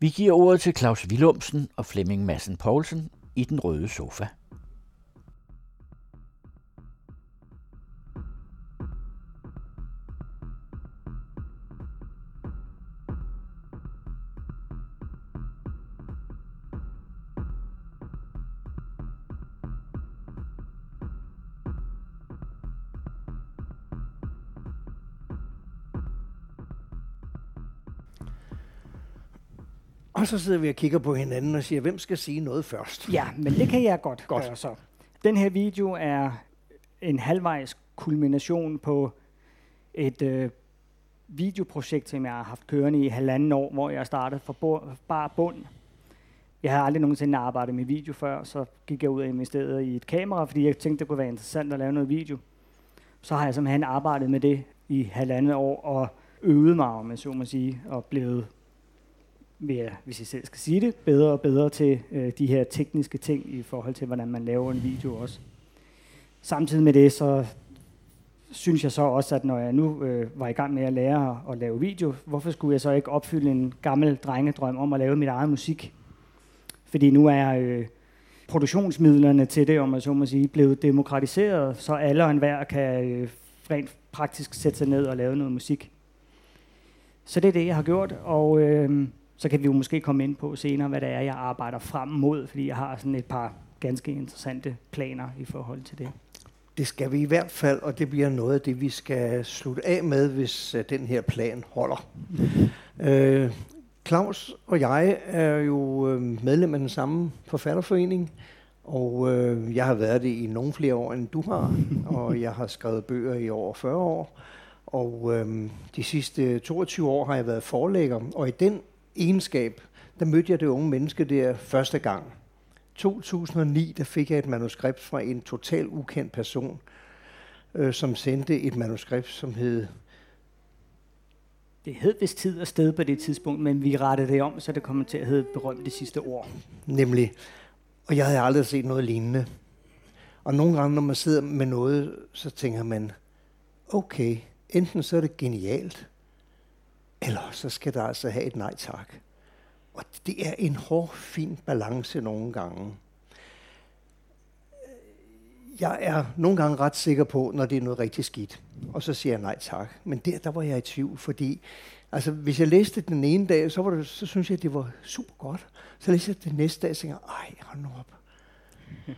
Vi giver ordet til Claus Willumsen og Flemming Madsen Poulsen i den røde sofa. Og så sidder vi og kigger på hinanden og siger, hvem skal sige noget først? Ja, men det kan jeg godt, Godt. gøre så. Den her video er en halvvejs kulmination på et øh, videoprojekt, som jeg har haft kørende i halvanden år, hvor jeg startede fra bo- bare bund. Jeg havde aldrig nogensinde arbejdet med video før, så gik jeg ud og investerede i et kamera, fordi jeg tænkte, det kunne være interessant at lave noget video. Så har jeg simpelthen arbejdet med det i halvandet år og øvet mig, om jeg så må sige, og blevet mere, hvis jeg selv skal sige det, bedre og bedre til øh, de her tekniske ting i forhold til, hvordan man laver en video også. Samtidig med det, så synes jeg så også, at når jeg nu øh, var i gang med at lære at lave video, hvorfor skulle jeg så ikke opfylde en gammel drengedrøm om at lave mit eget musik? Fordi nu er øh, produktionsmidlerne til det, om man så må sige, blevet demokratiseret, så alle og enhver kan øh, rent praktisk sætte sig ned og lave noget musik. Så det er det, jeg har gjort, og øh, så kan vi jo måske komme ind på senere, hvad det er, jeg arbejder frem mod, fordi jeg har sådan et par ganske interessante planer i forhold til det. Det skal vi i hvert fald, og det bliver noget af det, vi skal slutte af med, hvis uh, den her plan holder. Øh, Claus og jeg er jo øh, medlem af den samme forfatterforening, og øh, jeg har været det i nogle flere år, end du har, og jeg har skrevet bøger i over 40 år. Og øh, de sidste 22 år har jeg været forlægger, og i den egenskab, der mødte jeg det unge menneske der første gang. 2009, der fik jeg et manuskript fra en total ukendt person, øh, som sendte et manuskript, som hed Det hed vist tid og sted på det tidspunkt, men vi rettede det om, så det kommer til at hedde berømt det sidste ord. Nemlig, og jeg havde aldrig set noget lignende. Og nogle gange, når man sidder med noget, så tænker man, okay, enten så er det genialt, eller så skal der altså have et nej tak. Og det er en hård, fin balance nogle gange. Jeg er nogle gange ret sikker på, når det er noget rigtig skidt. Og så siger jeg nej tak. Men der, der var jeg i tvivl, fordi altså, hvis jeg læste den ene dag, så, var det, så synes jeg, det var super godt. Så læste jeg det næste dag, og tænkte, ej, hold nu op.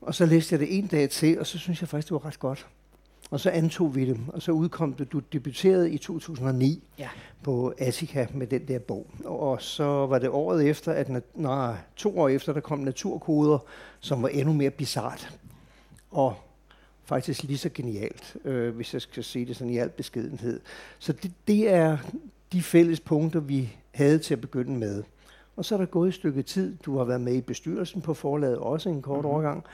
Og så læste jeg det en dag til, og så synes jeg faktisk, det var ret godt. Og så antog vi det, og så udkom det. Du debuterede i 2009 Ja. på Attica med den der bog. Og så var det året efter, at nej, to år efter, der kom naturkoder, som var endnu mere bizart. Og faktisk lige så genialt, øh, hvis jeg skal sige det sådan i al beskedenhed. Så det, det er de fælles punkter, vi havde til at begynde med. Og så er der gået et stykke tid. Du har været med i bestyrelsen på forlaget også en kort mm-hmm. overgang.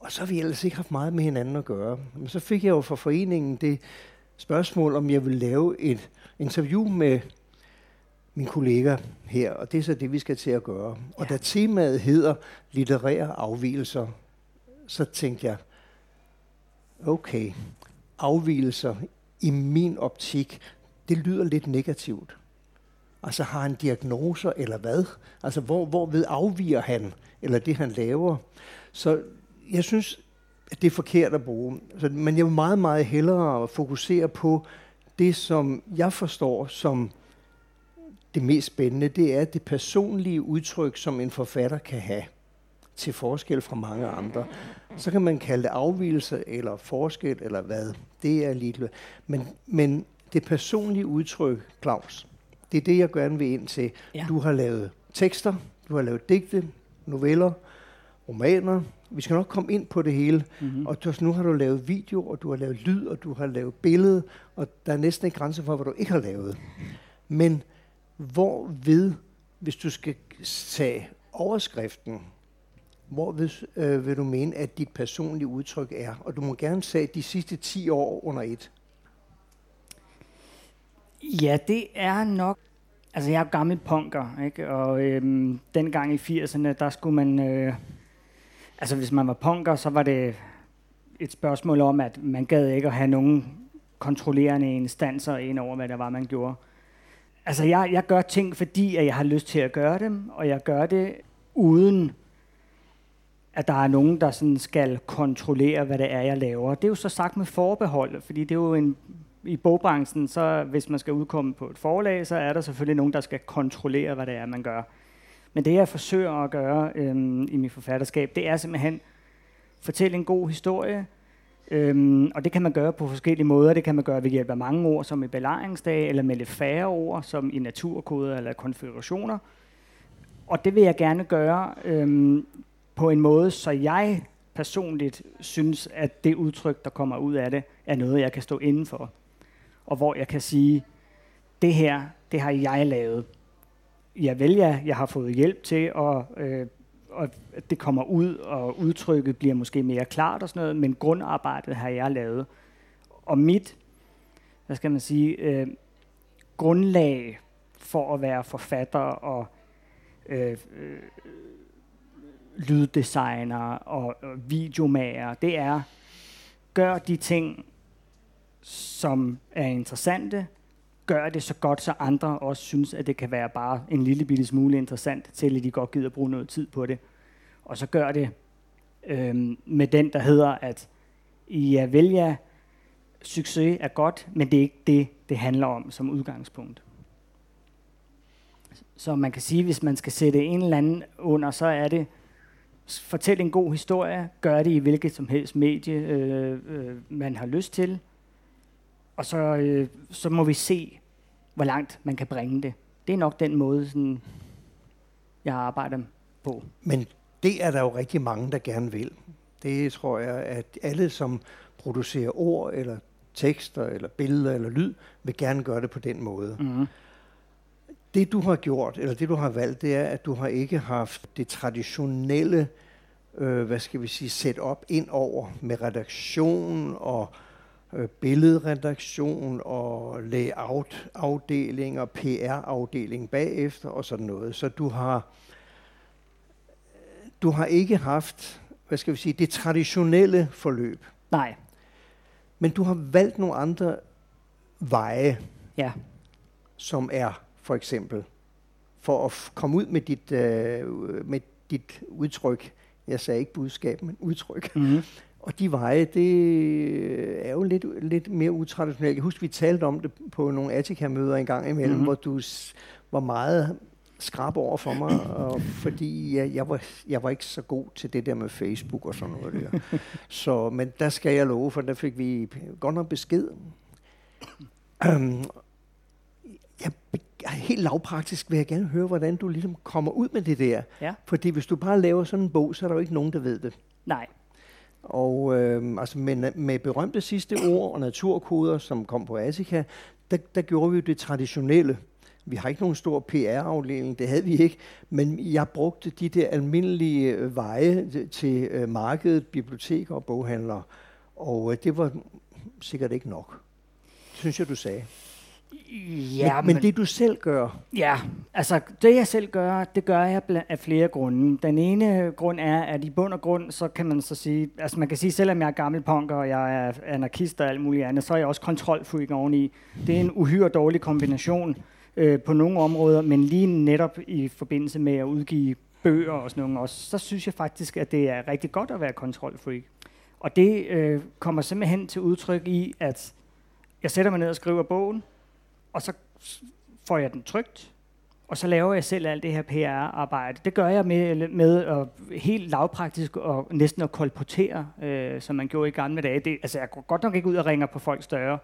Og så har vi ellers ikke haft meget med hinanden at gøre. Men så fik jeg jo fra foreningen det spørgsmål, om jeg ville lave et interview med min kollega her, og det er så det, vi skal til at gøre. Og Ja. da temaet hedder litterære afvielser, så tænkte jeg, okay, afvielser i min optik, det lyder lidt negativt. Altså har han diagnoser eller hvad? Altså hvor, hvor ved afviger han, eller det han laver? Så jeg synes, at det er forkert at bruge. Så, men jeg vil meget, meget hellere fokusere på det, som jeg forstår som det mest spændende, det er det personlige udtryk, som en forfatter kan have til forskel fra mange andre. Så kan man kalde det afvielse eller forskel eller hvad. Det er ligeglad. Men, men det personlige udtryk, Claus, det er det, jeg gerne vil ind til. Ja. Du har lavet tekster, du har lavet digte, noveller, romaner. Vi skal nok komme ind på det hele. Mm-hmm. Og du, nu har du lavet video, og du har lavet lyd, og du har lavet billede, og der er næsten ikke grænser for, hvad du ikke har lavet. Men hvor ved, hvis du skal tage overskriften, hvor ved, øh, vil du mene, at dit personlige udtryk er? Og du må gerne sige de sidste 10 år under et. Ja, det er nok... Altså, jeg er gammel punker, ikke? Og øhm, dengang i 80'erne, der skulle man... Øh, altså, hvis man var punker, så var det et spørgsmål om, at man gad ikke at have nogen kontrollerende instanser ind over, hvad det var, man gjorde. Altså, jeg, jeg gør ting, fordi at jeg har lyst til at gøre dem, og jeg gør det uden, at der er nogen, der sådan skal kontrollere, hvad det er, jeg laver. Det er jo så sagt med forbehold, fordi det er jo en, i bogbranchen, så hvis man skal udkomme på et forlag, så er der selvfølgelig nogen, der skal kontrollere, hvad det er, man gør. Men det, jeg forsøger at gøre øhm, i mit forfatterskab, det er simpelthen fortælle en god historie, Øhm, og det kan man gøre på forskellige måder. Det kan man gøre ved hjælp af mange ord, som i belejringsdage, eller med lidt færre ord, som i naturkoder eller konfigurationer. Og det vil jeg gerne gøre øhm, på en måde, så jeg personligt synes, at det udtryk, der kommer ud af det, er noget, jeg kan stå inden for. Og hvor jeg kan sige, det her, det har jeg lavet ja vel ja, jeg har fået hjælp til at øh, og det kommer ud, og udtrykket bliver måske mere klart og sådan noget, men grundarbejdet har jeg lavet. Og mit, hvad skal man sige, øh, grundlag for at være forfatter og øh, øh, lyddesigner og, og videomager, det er, gør de ting, som er interessante, gør det så godt, så andre også synes, at det kan være bare en lille bitte smule interessant, til at de godt gider bruge noget tid på det. Og så gør det øh, med den, der hedder, at ja, vælger succes er godt, men det er ikke det, det handler om som udgangspunkt. Så man kan sige, hvis man skal sætte en eller anden under, så er det, fortæl en god historie, gør det i hvilket som helst medie, øh, øh, man har lyst til, og så, øh, så må vi se, hvor langt man kan bringe det. Det er nok den måde, sådan, jeg arbejder på. Men det er der jo rigtig mange, der gerne vil. Det tror jeg, at alle, som producerer ord, eller tekster, eller billeder, eller lyd, vil gerne gøre det på den måde. Mm-hmm. Det du har gjort, eller det du har valgt, det er, at du har ikke haft det traditionelle, øh, hvad skal vi sige, setup ind over med redaktion og billedredaktion og layout-afdeling og PR-afdeling bagefter og sådan noget. Så du har, du har ikke haft, hvad skal vi sige, det traditionelle forløb. Nej. Men du har valgt nogle andre veje, ja. som er for eksempel, for at komme ud med dit, øh, med dit udtryk, jeg sagde ikke budskab, men udtryk, mm-hmm. Og de veje, det er jo lidt, lidt mere utraditionelt. Jeg husker, vi talte om det på nogle Attica-møder en gang imellem, mm-hmm. hvor du var meget skrab over for mig, og fordi jeg, jeg, var, jeg var ikke så god til det der med Facebook og sådan noget der. så, men der skal jeg love, for der fik vi godt nok besked. Um, jeg, helt lavpraktisk vil jeg gerne høre, hvordan du ligesom kommer ud med det der. Ja. Fordi hvis du bare laver sådan en bog, så er der jo ikke nogen, der ved det. Nej. Og øh, altså med, med berømte sidste ord og naturkoder, som kom på Asika, der, der gjorde vi jo det traditionelle. Vi har ikke nogen stor PR-afdeling, det havde vi ikke, men jeg brugte de der almindelige øh, veje til øh, markedet, biblioteker og boghandlere, og øh, det var sikkert ikke nok. Synes jeg, du sagde. Ja, men, men, men det du selv gør? Ja, altså det jeg selv gør, det gør jeg af flere grunde. Den ene grund er, at i bund og grund, så kan man så sige, altså man kan sige, selvom jeg er gammel punker, og jeg er anarkist og alt muligt andet, så er jeg også kontrolfreak oveni. Det er en uhyre dårlig kombination øh, på nogle områder, men lige netop i forbindelse med at udgive bøger og sådan noget også, så synes jeg faktisk, at det er rigtig godt at være kontrolfreak. Og det øh, kommer simpelthen til udtryk i, at jeg sætter mig ned og skriver bogen, og så får jeg den trygt, og så laver jeg selv alt det her PR-arbejde. Det gør jeg med, med at helt lavpraktisk og næsten at kolportere, øh, som man gjorde i gamle dage. Det, altså, jeg går godt nok ikke ud og ringer på folks døre,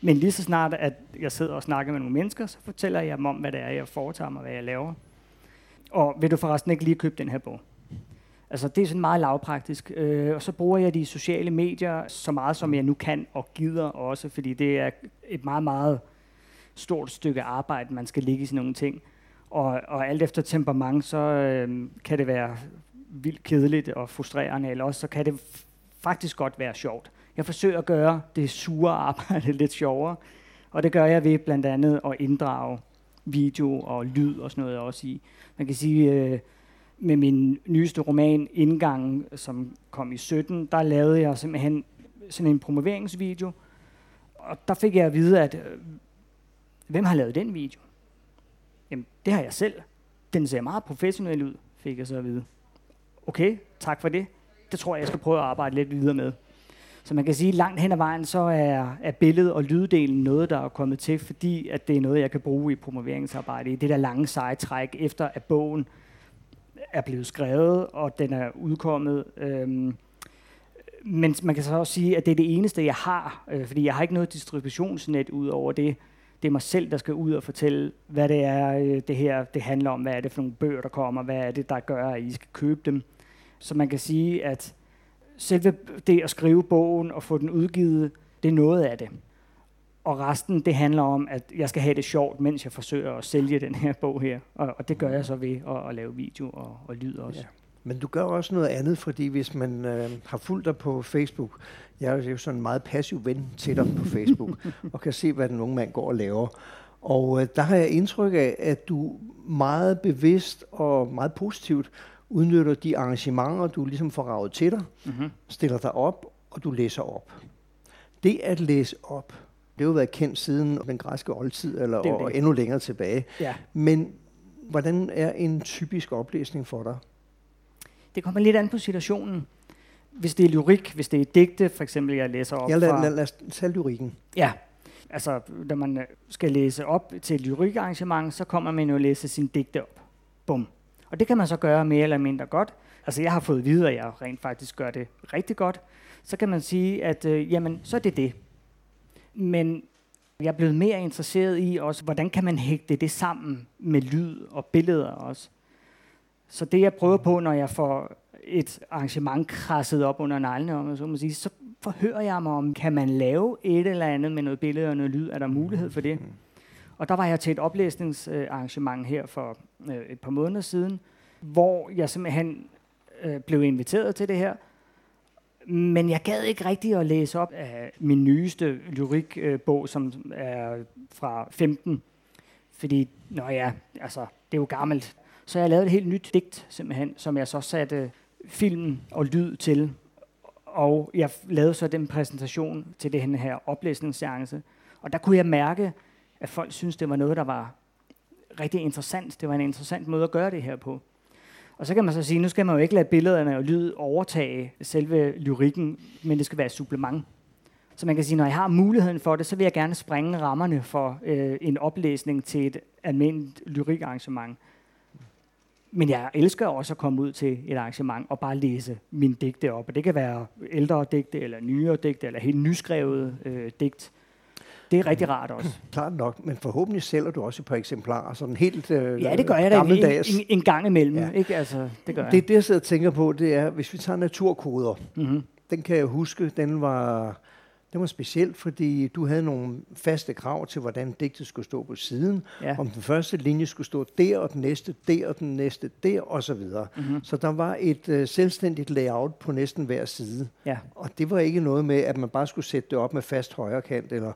men lige så snart, at jeg sidder og snakker med nogle mennesker, så fortæller jeg dem om, hvad det er, jeg foretager mig, hvad jeg laver. Og vil du forresten ikke lige købe den her bog? Altså, det er sådan meget lavpraktisk. Øh, og så bruger jeg de sociale medier så meget, som jeg nu kan og gider også, fordi det er et meget, meget stort stykke arbejde, man skal ligge i sådan nogle ting. Og, og alt efter temperament, så øh, kan det være vildt kedeligt og frustrerende, eller også så kan det faktisk godt være sjovt. Jeg forsøger at gøre det sure arbejde lidt sjovere, og det gør jeg ved blandt andet at inddrage video og lyd og sådan noget også i. Man kan sige, øh, med min nyeste roman Indgang, som kom i 17, der lavede jeg simpelthen sådan en promoveringsvideo, og der fik jeg at vide, at øh, hvem har lavet den video? Jamen, det har jeg selv. Den ser meget professionel ud, fik jeg så at vide. Okay, tak for det. Det tror jeg, jeg skal prøve at arbejde lidt videre med. Så man kan sige, at langt hen ad vejen, så er, er billed- og lyddelen noget, der er kommet til, fordi at det er noget, jeg kan bruge i promoveringsarbejde, i det der lange seje træk, efter at bogen er blevet skrevet, og den er udkommet. Øhm, men man kan så også sige, at det er det eneste, jeg har, øh, fordi jeg har ikke noget distributionsnet ud over det. Det er mig selv, der skal ud og fortælle, hvad det er, øh, det her det handler om, hvad er det for nogle bøger, der kommer, hvad er det, der gør, at I skal købe dem. Så man kan sige, at selve det at skrive bogen og få den udgivet, det er noget af det. Og resten, det handler om, at jeg skal have det sjovt, mens jeg forsøger at sælge den her bog her. Og, og det gør jeg så ved at, at lave video og, og lyd også. Ja. Men du gør også noget andet, fordi hvis man øh, har fulgt dig på Facebook, jeg er jo sådan en meget passiv ven til dig på Facebook, og kan se, hvad den unge mand går og laver. Og øh, der har jeg indtryk af, at du meget bevidst og meget positivt udnytter de arrangementer, du ligesom får ravet til dig, mm-hmm. stiller dig op, og du læser op. Det at læse op, det har jo været kendt siden den græske oldtid, eller det og det. endnu længere tilbage. Ja. Men hvordan er en typisk oplæsning for dig? Det kommer lidt an på situationen. Hvis det er lyrik, hvis det er digte, for eksempel, jeg læser op ja, lad, fra... lad, lad os tage lyrikken. Ja, altså, når man skal læse op til et lyrikarrangement, så kommer man jo at læse sin digte op. Bum. Og det kan man så gøre mere eller mindre godt. Altså jeg har fået videre, at jeg rent faktisk gør det rigtig godt. Så kan man sige, at øh, jamen, så er det det. Men jeg er blevet mere interesseret i også, hvordan kan man hægte det sammen med lyd og billeder også. Så det jeg prøver på, når jeg får et arrangement krasset op under neglene, om så, må sige, så forhører jeg mig om, kan man lave et eller andet med noget billede og noget lyd? Er der mulighed for det? Og der var jeg til et oplæsningsarrangement her for øh, et par måneder siden, hvor jeg simpelthen øh, blev inviteret til det her. Men jeg gad ikke rigtig at læse op af min nyeste lyrikbog, som er fra 15. Fordi, nå ja, altså, det er jo gammelt. Så jeg lavede et helt nyt digt, simpelthen, som jeg så satte film og lyd til. Og jeg lavede så den præsentation til det her oplæsningsseance. Og der kunne jeg mærke, at folk synes, det var noget, der var rigtig interessant. Det var en interessant måde at gøre det her på. Og så kan man så sige, nu skal man jo ikke lade billederne og lyd overtage selve lyrikken, men det skal være et supplement. Så man kan sige, når jeg har muligheden for det, så vil jeg gerne sprænge rammerne for øh, en oplæsning til et almindeligt lyrikarrangement. Men jeg elsker også at komme ud til et arrangement og bare læse min digte op. Og det kan være ældre digte, eller nyere digte, eller helt nyskrevet øh, digt. Det er rigtig rart også. Klart nok, men forhåbentlig sælger du også et par eksemplarer, sådan helt øh, Ja, det gør jeg da en, en, en gang imellem. Ja. Ikke? Altså, det, gør det, jeg. det, jeg sidder og tænker på, det er, hvis vi tager naturkoder, mm-hmm. den kan jeg huske, den var det var specielt, fordi du havde nogle faste krav til, hvordan digtet skulle stå på siden. Ja. Om den første linje skulle stå der, og den næste der, og den næste der, og så videre. Mm-hmm. Så der var et uh, selvstændigt layout på næsten hver side. Ja. Og det var ikke noget med, at man bare skulle sætte det op med fast højrekant, eller,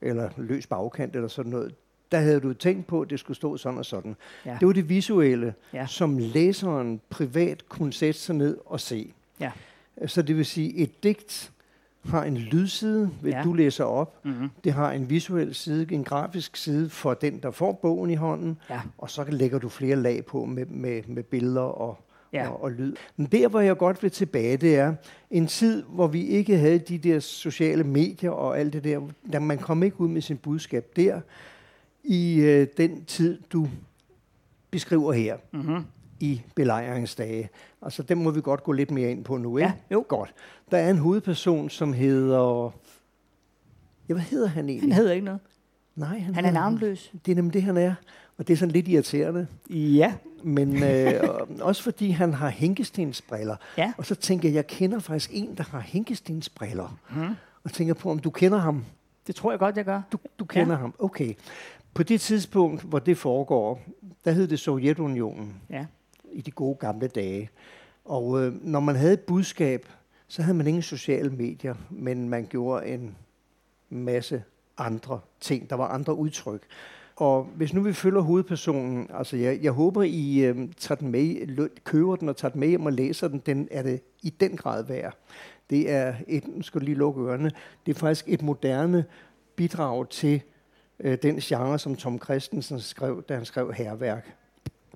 eller løs bagkant, eller sådan noget. Der havde du tænkt på, at det skulle stå sådan og sådan. Ja. Det var det visuelle, ja. som læseren privat kunne sætte sig ned og se. Ja. Så det vil sige, et digt har en lydside, vil ja. du læser op. Mm-hmm. Det har en visuel side, en grafisk side for den, der får bogen i hånden. Ja. Og så lægger du flere lag på med, med, med billeder og, ja. og, og lyd. Men der, hvor jeg godt vil tilbage, det er en tid, hvor vi ikke havde de der sociale medier og alt det der. Der man kom ikke ud med sin budskab der i øh, den tid, du beskriver her. Mm-hmm i belejringsdage. Altså, dem må vi godt gå lidt mere ind på nu, ikke? Ja, jo. Godt. Der er en hovedperson, som hedder... Ja, hvad hedder han egentlig? Han hedder ikke noget. Nej, han, han er navnløs. Det er nemlig det, han er. Og det er sådan lidt irriterende. Ja. Men øh, også fordi han har hænkestensbriller. Ja. Og så tænker jeg, jeg kender faktisk en, der har hænkestensbriller. Hmm. Og tænker på, om du kender ham. Det tror jeg godt, jeg gør. Du, du kender ja. ham, okay. På det tidspunkt, hvor det foregår, der hed det Sovjetunionen. Ja i de gode gamle dage. Og øh, når man havde et budskab, så havde man ingen sociale medier, men man gjorde en masse andre ting. Der var andre udtryk. Og hvis nu vi følger hovedpersonen, altså jeg, jeg håber, I øh, tager den med, køber den og tager den med hjem og læser den, den er det i den grad værd. Det er et, nu skal lige lukke ørerne, det er faktisk et moderne bidrag til øh, den genre, som Tom Christensen skrev, da han skrev Herværk.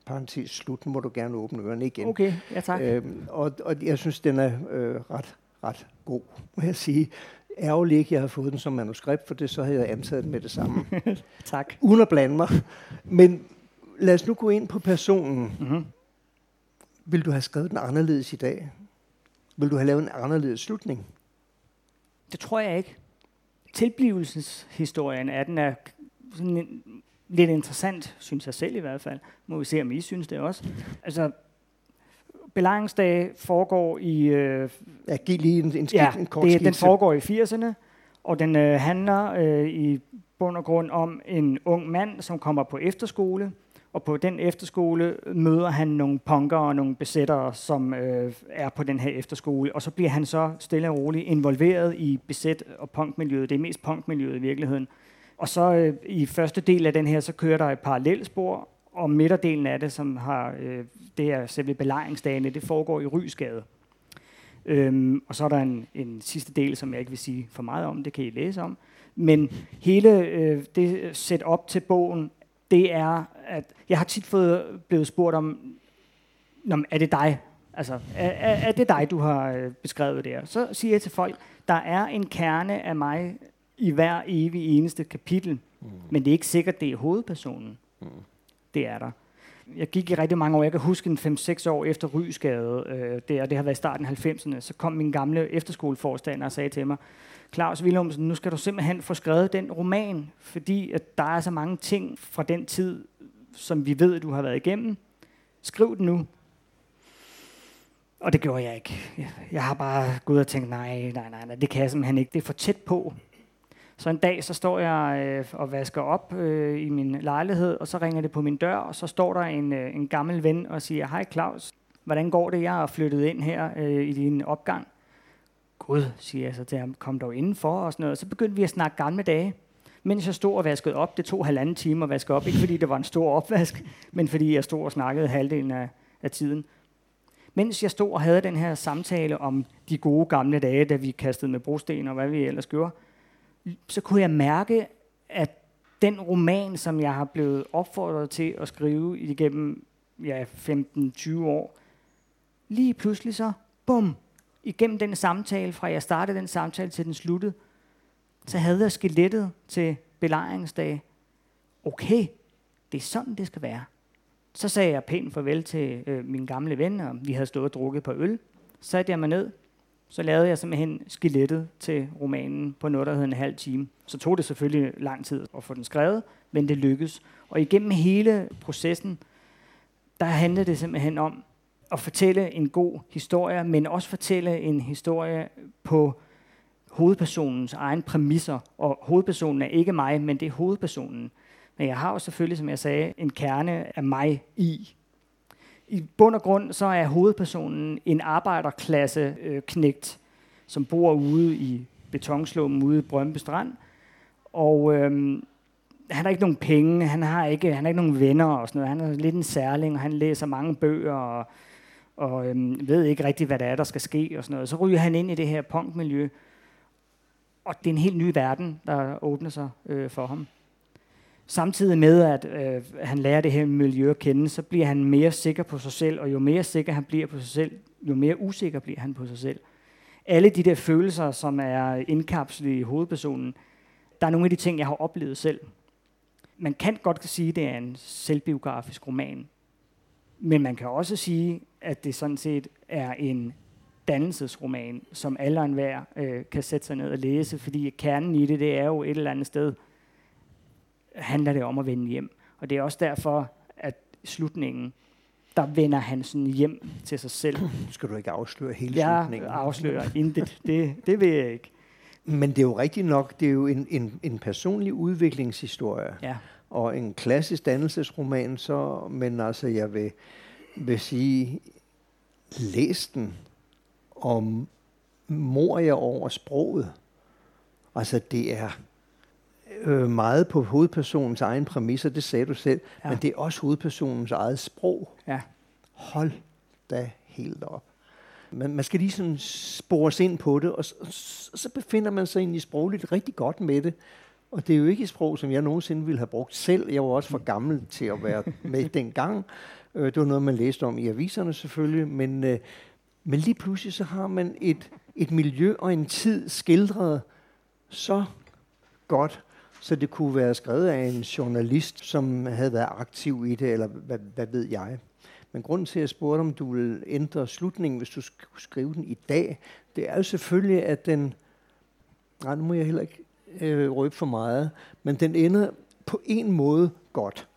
Parenthes slut, må du gerne åbne ørerne igen. Okay, ja tak. Øhm, og, og jeg synes, den er øh, ret, ret god, må jeg sige. Ærgerligt ikke, jeg har fået den som manuskript, for det så havde jeg antaget den med det samme. tak. Uden at blande mig. Men lad os nu gå ind på personen. Mm-hmm. Vil du have skrevet den anderledes i dag? Vil du have lavet en anderledes slutning? Det tror jeg ikke. Tilblivelseshistorien af den er sådan en, lidt interessant, synes jeg selv i hvert fald. Må vi se, om I synes det også. Altså, belejringsdag foregår i... Øh, Ja, giv lige en, en, ja, en kort det, den skitse. foregår i 80'erne, og den øh, handler øh, i bund og grund om en ung mand, som kommer på efterskole, og på den efterskole møder han nogle punker og nogle besættere, som øh, er på den her efterskole, og så bliver han så stille og roligt involveret i besæt- og punkmiljøet. Det er mest punkmiljøet i virkeligheden. Og så øh, i første del af den her, så kører der et parallelspor, og midterdelen af det, som har øh, det her selve belejringsdagene, det foregår i Rysgade. Øhm, og så er der en, en sidste del, som jeg ikke vil sige for meget om, det kan I læse om. Men hele øh, det set op til bogen, det er, at jeg har tit fået blevet spurgt om, Nå, er det dig? Altså, er, er, er det dig, du har øh, beskrevet der? Så siger jeg til folk, der er en kerne af mig i hver evig eneste kapitel, mm. men det er ikke sikkert, det er hovedpersonen. Mm. Det er der. Jeg gik i rigtig mange år, jeg kan huske en 5-6 år efter Rysgade, øh, det, og det har været i starten af 90'erne, så kom min gamle efterskoleforstander og sagde til mig, Claus Willumsen, nu skal du simpelthen få skrevet den roman, fordi at der er så mange ting fra den tid, som vi ved, du har været igennem. Skriv den nu. Og det gjorde jeg ikke. Jeg- Jeg har bare gået og tænkt, nej, nej, nej, nej, det kan jeg simpelthen ikke. Det er for tæt på. Så en dag, så står jeg øh, og vasker op øh, i min lejlighed, og så ringer det på min dør, og så står der en, øh, en gammel ven og siger, hej Claus, hvordan går det? Jeg er flyttet ind her øh, i din opgang. Gud, siger jeg så til ham, kom dog indenfor og sådan noget. Så begyndte vi at snakke gamle dage. Mens jeg stod og vaskede op, det tog halvanden time at vaske op, ikke fordi det var en stor opvask, men fordi jeg stod og snakkede halvdelen af, af tiden. Mens jeg stod og havde den her samtale om de gode gamle dage, da vi kastede med brosten og hvad vi ellers gjorde, så kunne jeg mærke, at den roman, som jeg har blevet opfordret til at skrive igennem ja, 15-20 år, lige pludselig så, bum, igennem den samtale, fra jeg startede den samtale til den sluttede, så havde jeg skelettet til belejringsdag. Okay, det er sådan, det skal være. Så sagde jeg pænt farvel til øh, min gamle ven, og vi havde stået og drukket på øl. Så satte jeg mig ned, så lavede jeg simpelthen skelettet til romanen på noget, der hed en halv time. Så tog det selvfølgelig lang tid at få den skrevet, men det lykkedes. Og igennem hele processen, der handlede det simpelthen om at fortælle en god historie, men også fortælle en historie på hovedpersonens egen præmisser. Og hovedpersonen er ikke mig, men det er hovedpersonen. Men jeg har jo selvfølgelig, som jeg sagde, en kerne af mig i. I bund og grund så er hovedpersonen en arbejderklasse øh, knægt, som bor ude i betonslummen ude i Brøndby Strand. Og øh, han har ikke nogen penge, han har ikke, han har ikke nogen venner og sådan noget. Han er lidt en særling, og han læser mange bøger og, og øhm, ved ikke rigtig, hvad der er, der skal ske og sådan noget. Så ryger han ind i det her punkmiljø, og det er en helt ny verden, der åbner sig øh, for ham. Samtidig med, at øh, han lærer det her miljø at kende, så bliver han mere sikker på sig selv, og jo mere sikker han bliver på sig selv, jo mere usikker bliver han på sig selv. Alle de der følelser, som er indkapslet i hovedpersonen, der er nogle af de ting, jeg har oplevet selv. Man kan godt sige, at det er en selvbiografisk roman, men man kan også sige, at det sådan set er en dannelsesroman, som alle og enhver øh, kan sætte sig ned og læse, fordi kernen i det, det er jo et eller andet sted, handler det om at vende hjem. Og det er også derfor, at slutningen, der vender han sådan hjem til sig selv. Nu skal du ikke afsløre hele Jeg slutningen. afslører intet. Det, det vil jeg ikke. Men det er jo rigtigt nok, det er jo en, en, en personlig udviklingshistorie. Ja. og en klassisk dannelsesroman, så, men altså jeg vil, vil sige, læs den om mor jeg over sproget. Altså det er øh, meget på hovedpersonens egen præmisser, det sagde du selv, Ja. men det er også hovedpersonens eget sprog. Ja. Hold da helt op. Man, man skal lige sådan spores ind på det, og så, så befinder man sig egentlig sprogligt rigtig godt med det. Og det er jo ikke et sprog, som jeg nogensinde ville have brugt selv. Jeg var også for gammel til at være med dengang. Øh, det var noget, man læste om i aviserne selvfølgelig. Men, øh, men lige pludselig så har man et, et miljø og en tid skildret så godt, så det kunne være skrevet af en journalist, som havde været aktiv i det, eller hvad, hvad ved jeg. Men grunden til, at jeg spurgte, om du vil ændre slutningen, hvis du skulle skrive den i dag, det er jo selvfølgelig, at den... Nej, nu må jeg heller ikke øh, røbe for meget, men den ender på en måde godt.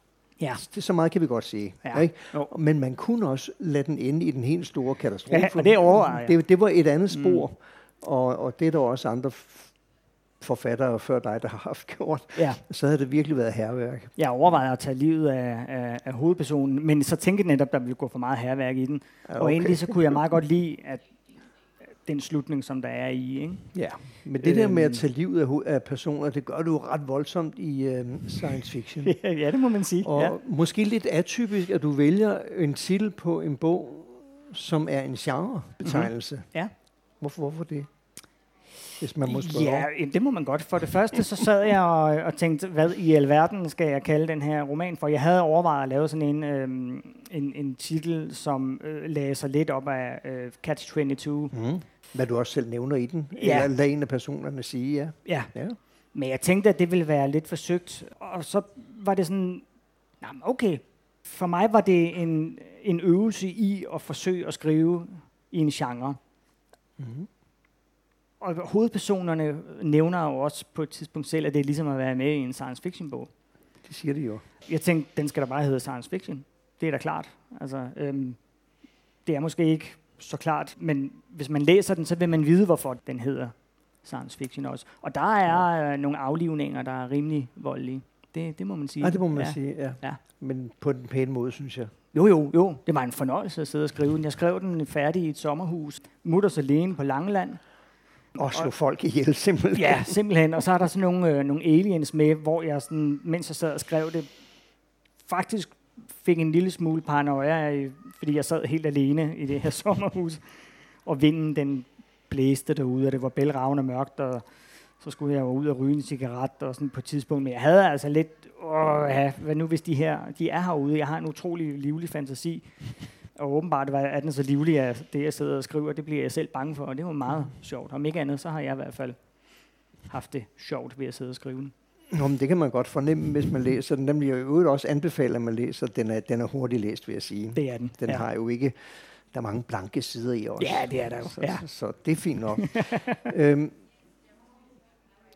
Ja. Det, så meget kan vi godt sige. Ja. Ikke? Jo. Men man kunne også lade den ende i den helt store katastrofe. Ja, og det overvejer jeg. det, det var et andet spor, mm. og, og det er der også andre forfattere før dig, der har haft gjort. Ja. Så havde det virkelig været herværk. Jeg overvejede at tage livet af, af, af hovedpersonen, men så tænkte jeg netop, der ville gå for meget herværk i den. Ja, Og okay. egentlig så kunne jeg meget godt lide, at den slutning, som der er i. Ikke? Ja, men det der med at Øhm. tage livet af, af personer, det gør du jo ret voldsomt i øh, science fiction. ja, det må man sige. Og Ja. måske lidt atypisk, at du vælger en titel på en bog, som er en genrebetegnelse. Mhm. Ja. Hvorfor, hvorfor det? Hvis man må spørge. Ja, jamen, det må man godt. For det første, så sad jeg og, og tænkte, hvad i alverden skal jeg kalde den her roman for? Jeg havde overvejet at lave sådan en, øhm, en, en titel, som øh, lagde sig lidt op af øh, Catch-22. Mm. Hvad du også selv nævner i den. Ja. Eller lad en af personerne sige, ja. Ja, ja. men jeg tænkte, at det ville være lidt forsøgt. Og så var det sådan, "Nå, men okay. For mig var det en, en øvelse i at forsøge at skrive i en genre. Mm. Og hovedpersonerne nævner jo også på et tidspunkt selv, at det er ligesom at være med i en science fiction bog. Det siger de jo. Jeg tænkte, den skal da bare hedde science fiction. Det er da klart. Altså, øhm, det er måske ikke så klart, men hvis man læser den, så vil man vide, hvorfor den hedder science fiction også. Og der er øh, nogle aflivninger, der er rimelig voldelige. Det, det må man sige. Nej, det må man ja. sige, ja. Ja. Men på den pæne måde, synes jeg. Jo, jo, jo. Det var en fornøjelse at sidde og skrive den. Jeg skrev den færdig i et sommerhus. Mutters alene på Langeland. Og slå folk ihjel, simpelthen. Ja, simpelthen. Og så er der sådan nogle, øh, nogle aliens med, hvor jeg, sådan, mens jeg sad og skrev det, faktisk fik en lille smule paranoia, øh, fordi jeg sad helt alene i det her sommerhus, og vinden den blæste derude, og det var bælragende mørkt, og så skulle jeg jo ud og ryge en cigaret og sådan på et tidspunkt, men jeg havde altså lidt, åh, ja, hvad nu hvis de her, de er herude, jeg har en utrolig livlig fantasi, og åbenbart var- er den så livlig, at det jeg sidder og skriver, det bliver jeg selv bange for, og det var meget sjovt. Om ikke andet, så har jeg i hvert fald haft det sjovt ved at sidde og skrive den. Nå, men det kan man godt fornemme, hvis man læser den. Den bliver jo øvrigt også anbefalet, at man læser. Den er, den er hurtigt læst, vil jeg sige. Det er den. Den ja. har jo ikke... Der er mange blanke sider i også. Ja, det er der jo. Så, Ja. så, så det er fint nok. øhm,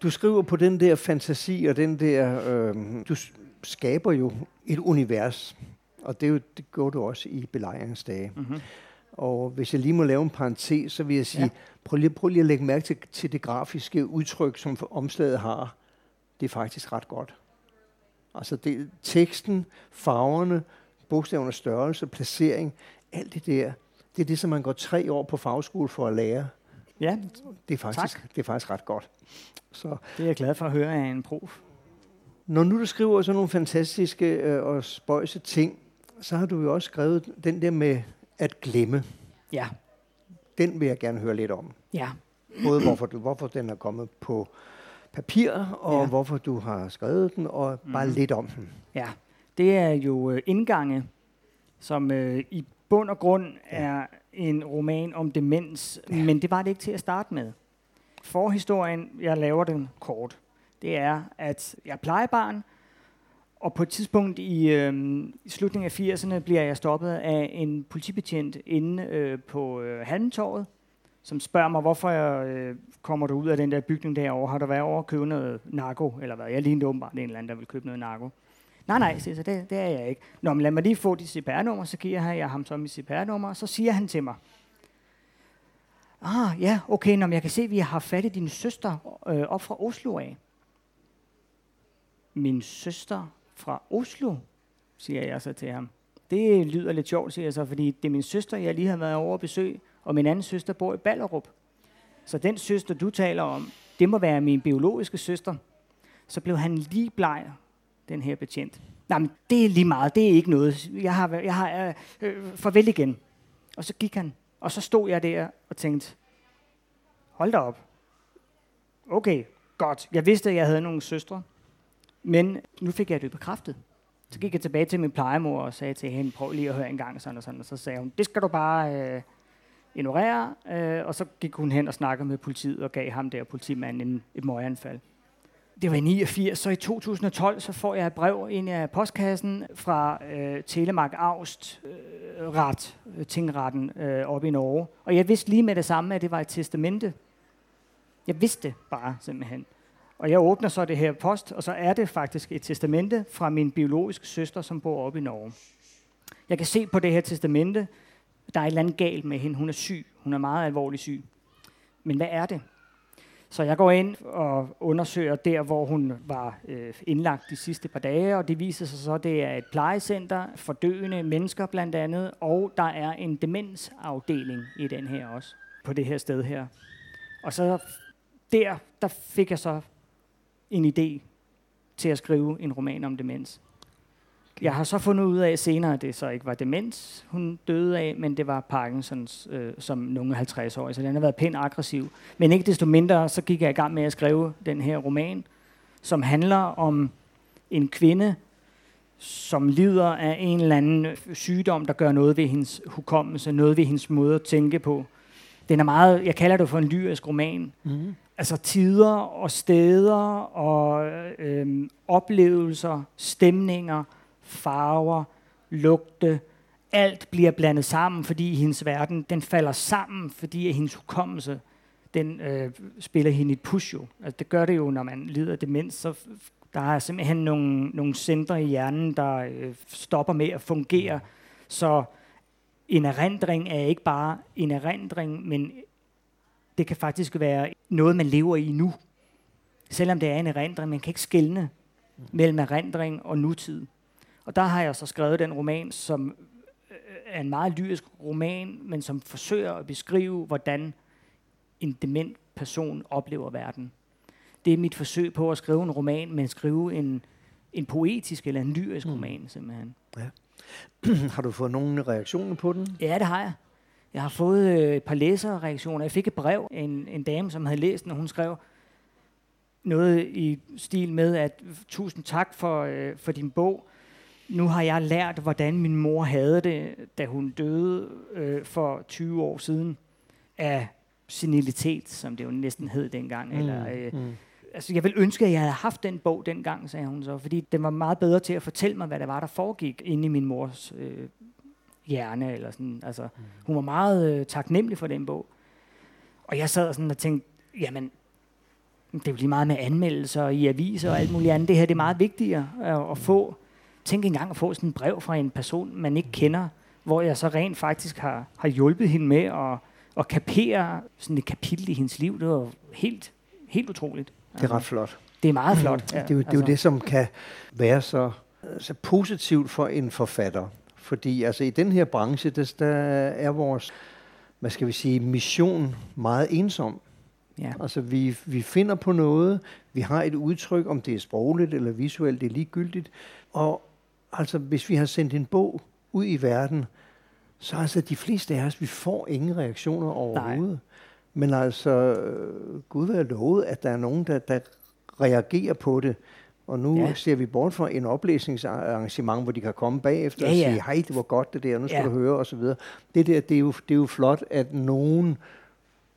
du skriver på den der fantasi, og den der... Øhm, du skaber jo et univers, og det, er jo, det gør du også i belejringsdage. Mm-hmm. Og hvis jeg lige må lave en parentes, så vil jeg sige, Ja. prøv, lige, prøv lige at lægge mærke til, til det grafiske udtryk, som omslaget har. Det er faktisk ret godt. Altså det, teksten, farverne, bogstavernes størrelse, placering, alt det der, det er det, som man går tre år på fagskole for at lære. Ja, Det er faktisk, Tak. det er faktisk ret godt. Så det er jeg glad for at høre af en prof. når nu du skriver sådan nogle fantastiske øh, og spøjse ting, så har du jo også skrevet den der med at glemme. Ja, Den vil jeg gerne høre lidt om. ja. Både hvorfor, du, hvorfor den er kommet på papir, og Ja. ja. hvorfor du har skrevet den, og bare Mhm. lidt om den. Ja, det er jo øh, indgange, som øh, i bund og grund er en roman om demens, ja. men det var det ikke til at starte med. Forhistorien, jeg laver den kort, det er, at jeg er plejebarn, og på et tidspunkt i, øh, i slutningen af 80'erne bliver jeg stoppet af en politibetjent inde øh, på øh, Halmtorvet, som spørger mig, hvorfor jeg øh, kommer du ud af den der bygning derovre. Har du været over at købe noget narko, eller hvad? Jeg lignede åbenbart en eller anden, der vil købe noget narko. Nej, nej, siger så, det, det er jeg ikke. Nå, men lad mig lige få dit CPR-nummer, så giver jeg ham så mit CPR-nummer, og så siger han til mig, ah, ja, okay, nå, men jeg kan se, at vi har fat i din søster øh, op fra Oslo af. Min søster fra Oslo, siger jeg så til ham. Det lyder lidt sjovt, siger jeg så, fordi det er min søster, jeg lige har været over at besøge, og min anden søster bor i Ballerup. Så den søster, du taler om, det må være min biologiske søster. Så blev han lige bleg, den her betjent. Nej, men det er lige meget, det er ikke noget. Jeg har, jeg har øh, øh, farvel igen. Og så gik han, og så stod jeg der og tænkte, hold da op. Okay, Godt. Jeg vidste, at jeg havde nogle søstre, men nu fik jeg det bekræftet. Så gik jeg tilbage til min plejemor og sagde til hende, prøv lige at høre en gang sådan og sådan. Og så sagde hun, det skal du bare øh, ignorere. Øh, og så gik hun hen og snakkede med politiet og gav ham der politimanden en, et møganfald. Det var i 89, så i 2012 så får jeg et brev ind i postkassen fra øh, Telemark Aust øh, ret, øh, tingretten øh, oppe i Norge. Og jeg vidste lige med det samme, at det var et testamente. Jeg vidste bare simpelthen. Og jeg åbner så det her post, og så er det faktisk et testamente fra min biologiske søster, som bor oppe i Norge. Jeg kan se på det her testamente, der er et eller andet galt med hende. Hun er syg. Hun er meget alvorlig syg. Men hvad er det? Så jeg går ind og undersøger der, hvor hun var øh, indlagt de sidste par dage, og det viser sig så, at det er et plejecenter for døende mennesker blandt andet, og der er en demensafdeling i den her også, på det her sted her. Og så der, der fik jeg så en idé til at skrive en roman om demens. Jeg har så fundet ud af senere, at det så ikke var demens, hun døde af, men det var Parkinsons øh, som nogle 50 år. Så den har været pænt aggressiv. Men ikke desto mindre, så gik jeg i gang med at skrive den her roman, som handler om en kvinde, som lider af en eller anden sygdom, der gør noget ved hendes hukommelse, noget ved hendes måde at tænke på. Den er meget, jeg kalder det for en lyrisk roman. Mm. Altså tider og steder og øh, oplevelser, stemninger, farver, lugte, alt bliver blandet sammen, fordi hendes verden, den falder sammen, fordi hendes hukommelse, den øh, spiller hende et push jo. Altså, det gør det jo, når man lider af demens, så der er simpelthen nogle, nogle centre i hjernen, der øh, stopper med at fungere. Så en erindring er ikke bare en erindring, men det kan faktisk være noget, man lever i nu. Selvom det er en erindring, man kan ikke skelne mellem erindring og nutid. Og der har jeg så skrevet den roman, som øh, er en meget lyrisk roman, men som forsøger at beskrive, hvordan en dement person oplever verden. Det er mit forsøg på at skrive en roman, men skrive en, en poetisk eller en lyrisk mm. roman, simpelthen. Ja. har du fået nogle reaktioner på den? Ja, det har jeg. Jeg har fået øh, et par læserreaktioner. Jeg fik et brev af en, en dame, som havde læst den, og hun skrev noget i stil med, at tusind tak for, øh, for din bog nu har jeg lært, hvordan min mor havde det, da hun døde øh, for 20 år siden, af senilitet, som det jo næsten hed dengang. Mm, eller, øh, mm. Altså, jeg vil ønske, at jeg havde haft den bog dengang, sagde hun så, fordi den var meget bedre til at fortælle mig, hvad der var, der foregik inde i min mors øh, hjerne. Eller sådan. Altså, mm. Hun var meget øh, taknemmelig for den bog. Og jeg sad sådan og tænkte, jamen, det er jo lige meget med anmeldelser i aviser og alt muligt andet. Det her det er meget vigtigere at, at få Tænk engang at få sådan et brev fra en person, man ikke kender, hvor jeg så rent faktisk har, har hjulpet hende med at, at kapere sådan et kapitel i hendes liv. Det var helt, helt utroligt. Det er ret flot. Det er meget flot. Ja, det, er jo, det er jo altså. det, som kan være så, så positivt for en forfatter. Fordi altså, i den her branche, der, der er vores hvad skal vi sige, mission meget ensom. Ja. Altså vi, vi finder på noget, vi har et udtryk, om det er sprogligt eller visuelt, det er ligegyldigt. Og altså hvis vi har sendt en bog ud i verden, så altså de fleste af os, vi får ingen reaktioner overhovedet. Nej. Men altså, Gud være lovet, at der er nogen, der, der reagerer på det. Og nu ja. ser vi bort fra en oplæsningsarrangement, hvor de kan komme bagefter ja, ja. og sige, hej, det var godt det der, nu skal ja. du høre, osv. Det der, det er, jo, det er jo flot, at nogen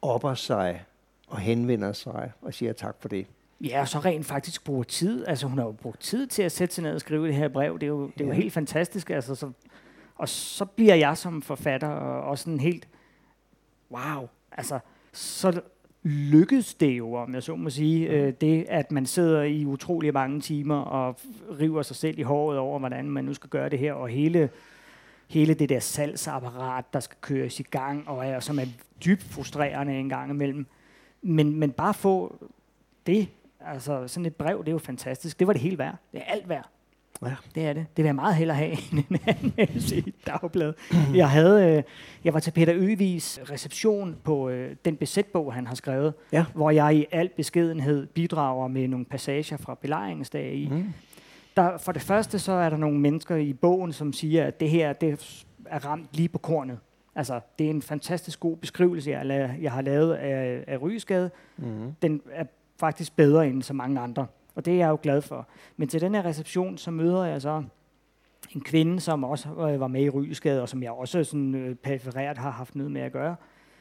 opper sig og henvender sig og siger tak for det. Ja, og så rent faktisk bruger tid. Altså hun har jo brugt tid til at sætte sig ned og skrive det her brev. Det er jo, det er jo helt fantastisk. Altså, så, og så bliver jeg som forfatter også sådan helt, wow, altså så lykkedes det jo, om jeg så må sige, øh, det, at man sidder i utrolig mange timer og river sig selv i håret over, hvordan man nu skal gøre det her, og hele, hele det der salgsapparat, der skal køres i gang, og er, som er dybt frustrerende en gang imellem. Men, men bare få det Altså, sådan et brev, det er jo fantastisk. Det var det hele værd. Det er alt værd. Ja. Det er det. Det vil jeg meget hellere have end en anmeldelse i dagblad. jeg, havde, øh, jeg var til Peter Øvis reception på øh, den besætbog, han har skrevet, ja. hvor jeg i al beskedenhed bidrager med nogle passager fra belejringsdag i. Mm. Der, for det første så er der nogle mennesker i bogen, som siger, at det her det er ramt lige på kornet. Altså, det er en fantastisk god beskrivelse, jeg, jeg har lavet af, af Rygeskade. Mm. Den er faktisk bedre end så mange andre. Og det er jeg jo glad for. Men til den her reception, så møder jeg så en kvinde, som også øh, var med i Rygeskade, og som jeg også sådan, øh, perifereret har haft noget med at gøre,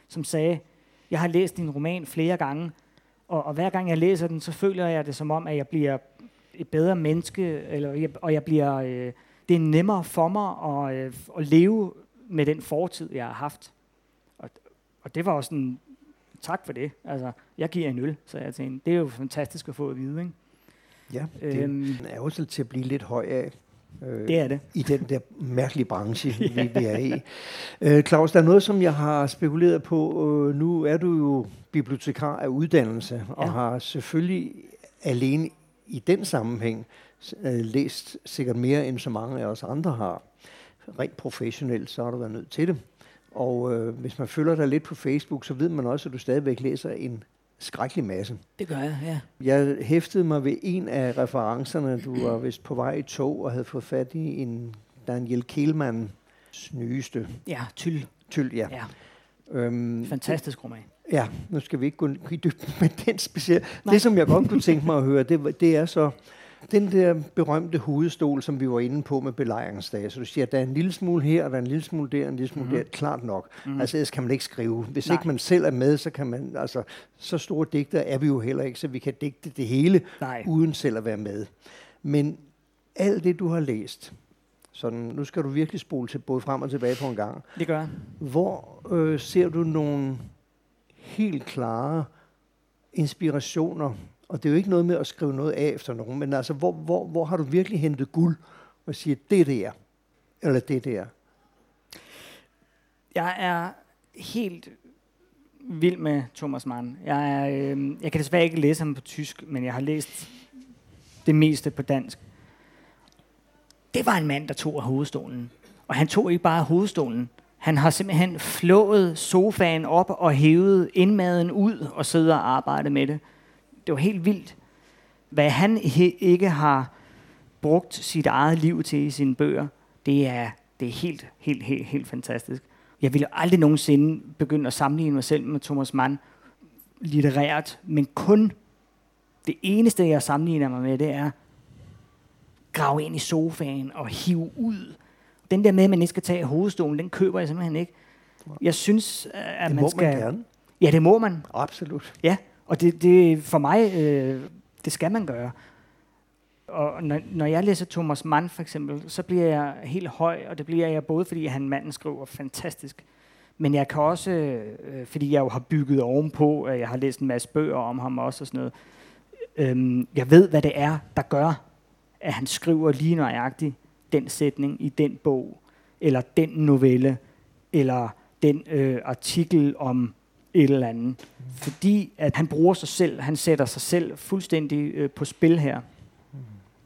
som sagde, jeg har læst din roman flere gange, og, og hver gang jeg læser den, så føler jeg det som om, at jeg bliver et bedre menneske, eller jeg, og jeg bliver, øh, det er nemmere for mig at, øh, at leve med den fortid, jeg har haft. Og, og det var også en tak for det. Altså, jeg giver en øl, så jeg tænkte, det er jo fantastisk at få at vide, ikke? Ja, det Øhm. er jo til at blive lidt høj af. Øh, Det er det. I den der mærkelige branche, vi, vi er i. Øh, Claus, der er noget, som jeg har spekuleret på. Øh, nu er du jo bibliotekar af uddannelse, og Ja. har selvfølgelig alene i den sammenhæng øh, læst sikkert mere, end så mange af os andre har. Rent professionelt, så har du været nødt til det. Og øh, hvis man følger dig lidt på Facebook, så ved man også, at du stadigvæk læser en skrækkelig masse. Det gør jeg, ja. Jeg hæftede mig ved en af referencerne. Du var vist på vej i tog og havde fået fat i en Daniel Kehlmanns nyeste Ja, tyld. tyld. Ja. Ja, Øhm, fantastisk roman. ja, nu skal vi ikke gå i dybden med den specielle. Nej. Det, som jeg godt kunne tænke mig at høre, det, det er så den der berømte hovedstol, som vi var inde på med belejringsdage. Så du siger, at der er en lille smule her, og der er en lille smule der, og en lille smule mm-hmm. der. Klart nok. Mm. Altså, ellers kan man ikke skrive. Hvis Nej. ikke man selv er med, så kan man... Altså, så store digter er vi jo heller ikke, så vi kan digte det hele, Nej. uden selv at være med. Men alt det, du har læst, sådan, nu skal du virkelig spole til både frem og tilbage på en gang. Det gør jeg. Hvor øh, ser du nogle helt klare inspirationer? Og det er jo ikke noget med at skrive noget af efter nogen, men altså, hvor, hvor, hvor har du virkelig hentet guld og siger, det der, eller det der? Jeg er helt vild med Thomas Mann. Jeg, er, øh, jeg kan desværre ikke læse ham på tysk, men jeg har læst det meste på dansk. Det var en mand, der tog af hovedstolen. Og han tog ikke bare af hovedstolen. Han har simpelthen flået sofaen op og hævet indmaden ud og siddet og arbejdet med det. Det var helt vildt. Hvad han ikke har brugt sit eget liv til i sine bøger, det er, det er helt, helt, helt, helt fantastisk. Jeg ville aldrig nogensinde begynde at sammenligne mig selv med Thomas Mann litterært, men kun det eneste, jeg sammenligner mig med, det er grave ind i sofaen og hive ud. Den der med, at man ikke skal tage hovedstolen, den køber jeg simpelthen ikke. Jeg synes, at Det man må skal... man gerne. Ja, det må man. Absolut. Ja, og det, det for mig, øh, det skal man gøre. Og når, når jeg læser Thomas Mann for eksempel, så bliver jeg helt høj, og det bliver jeg både fordi han manden skriver fantastisk, men jeg kan også, øh, øh fordi jeg jo har bygget ovenpå, at jeg har læst en masse bøger om ham også og sådan noget, øh, jeg ved, hvad det er, der gør, at han skriver lige nøjagtigt den sætning i den bog, eller den novelle, eller den øh, artikel om et eller andet. Fordi at han bruger sig selv, han sætter sig selv fuldstændig øh, på spil her.